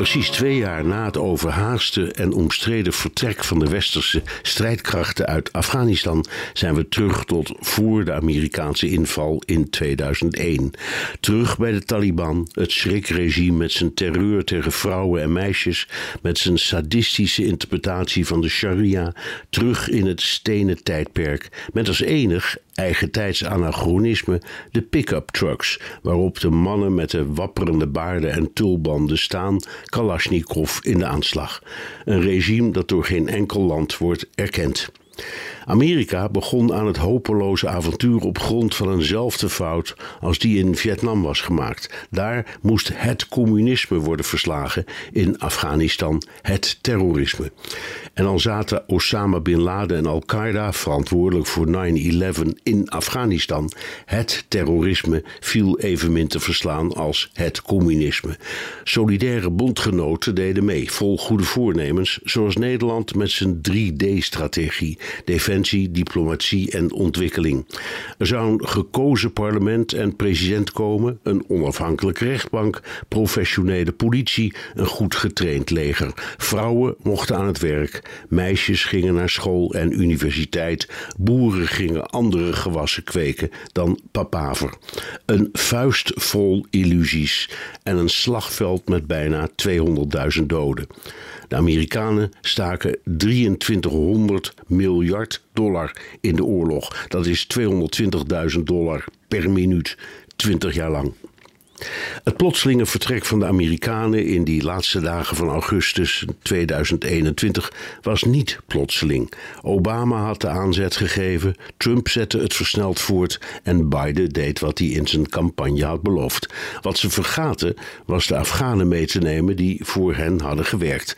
Precies twee jaar na het overhaaste en omstreden vertrek van de westerse strijdkrachten uit Afghanistan zijn we terug tot voor de Amerikaanse inval in 2001. Terug bij de Taliban, het schrikregime met zijn terreur tegen vrouwen en meisjes, met zijn sadistische interpretatie van de sharia, terug in het stenen tijdperk, met als enig eigentijds anachronisme de pick-up trucks, waarop de mannen met de wapperende baarden en tulbanden staan, Kalashnikov in de aanslag. Een regime dat door geen enkel land wordt erkend. Amerika begon aan het hopeloze avontuur op grond van eenzelfde fout als die in Vietnam was gemaakt. Daar moest het communisme worden verslagen, in Afghanistan het terrorisme. En al zaten Osama bin Laden en Al-Qaeda verantwoordelijk voor 9-11 in Afghanistan, het terrorisme viel evenmin te verslaan als het communisme. Solidaire bondgenoten deden mee, vol goede voornemens, zoals Nederland met zijn 3D-strategie diplomatie en ontwikkeling. Er zou een gekozen parlement en president komen, een onafhankelijke rechtbank, professionele politie, een goed getraind leger. Vrouwen mochten aan het werk, meisjes gingen naar school en universiteit, boeren gingen andere gewassen kweken dan papaver. Een vuist vol illusies en een slagveld met bijna 200.000 doden. De Amerikanen staken 2300 miljard in de oorlog. Dat is 220.000 dollar per minuut, 20 jaar lang. Het plotselinge vertrek van de Amerikanen in die laatste dagen van augustus 2021 was niet plotseling. Obama had de aanzet gegeven, Trump zette het versneld voort en Biden deed wat hij in zijn campagne had beloofd. Wat ze vergaten was de Afghanen mee te nemen die voor hen hadden gewerkt.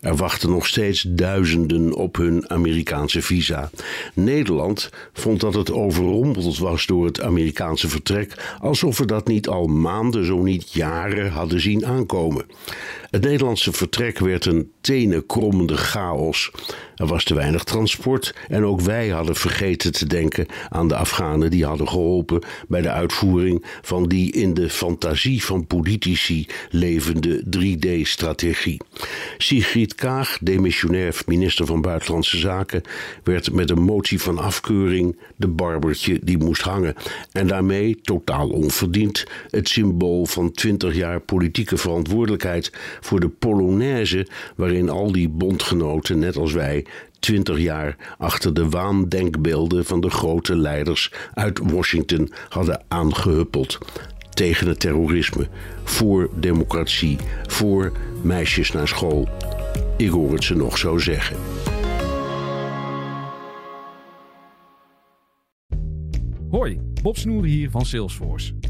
Er wachten nog steeds duizenden op hun Amerikaanse visa. Nederland vond dat het overrompeld was door het Amerikaanse vertrek, alsof we dat niet al maanden, zo niet jaren hadden zien aankomen. Het Nederlandse vertrek werd een tenenkrommende chaos. Er was te weinig transport en ook wij hadden vergeten te denken aan de Afghanen die hadden geholpen bij de uitvoering van die in de fantasie van politici levende 3D-strategie. Sigrid Kaag, demissionair minister van Buitenlandse Zaken, werd met een motie van afkeuring de barbertje die moest hangen. En daarmee, totaal onverdiend, het symbool van 20 jaar politieke verantwoordelijkheid voor de Polonaise, waarin al die bondgenoten, net als wij, twintig jaar achter de waandenkbeelden van de grote leiders uit Washington hadden aangehuppeld. Tegen het terrorisme, voor democratie, voor meisjes naar school. Ik hoor het ze nog zo zeggen. Hoi, Bob Snoer hier van Salesforce.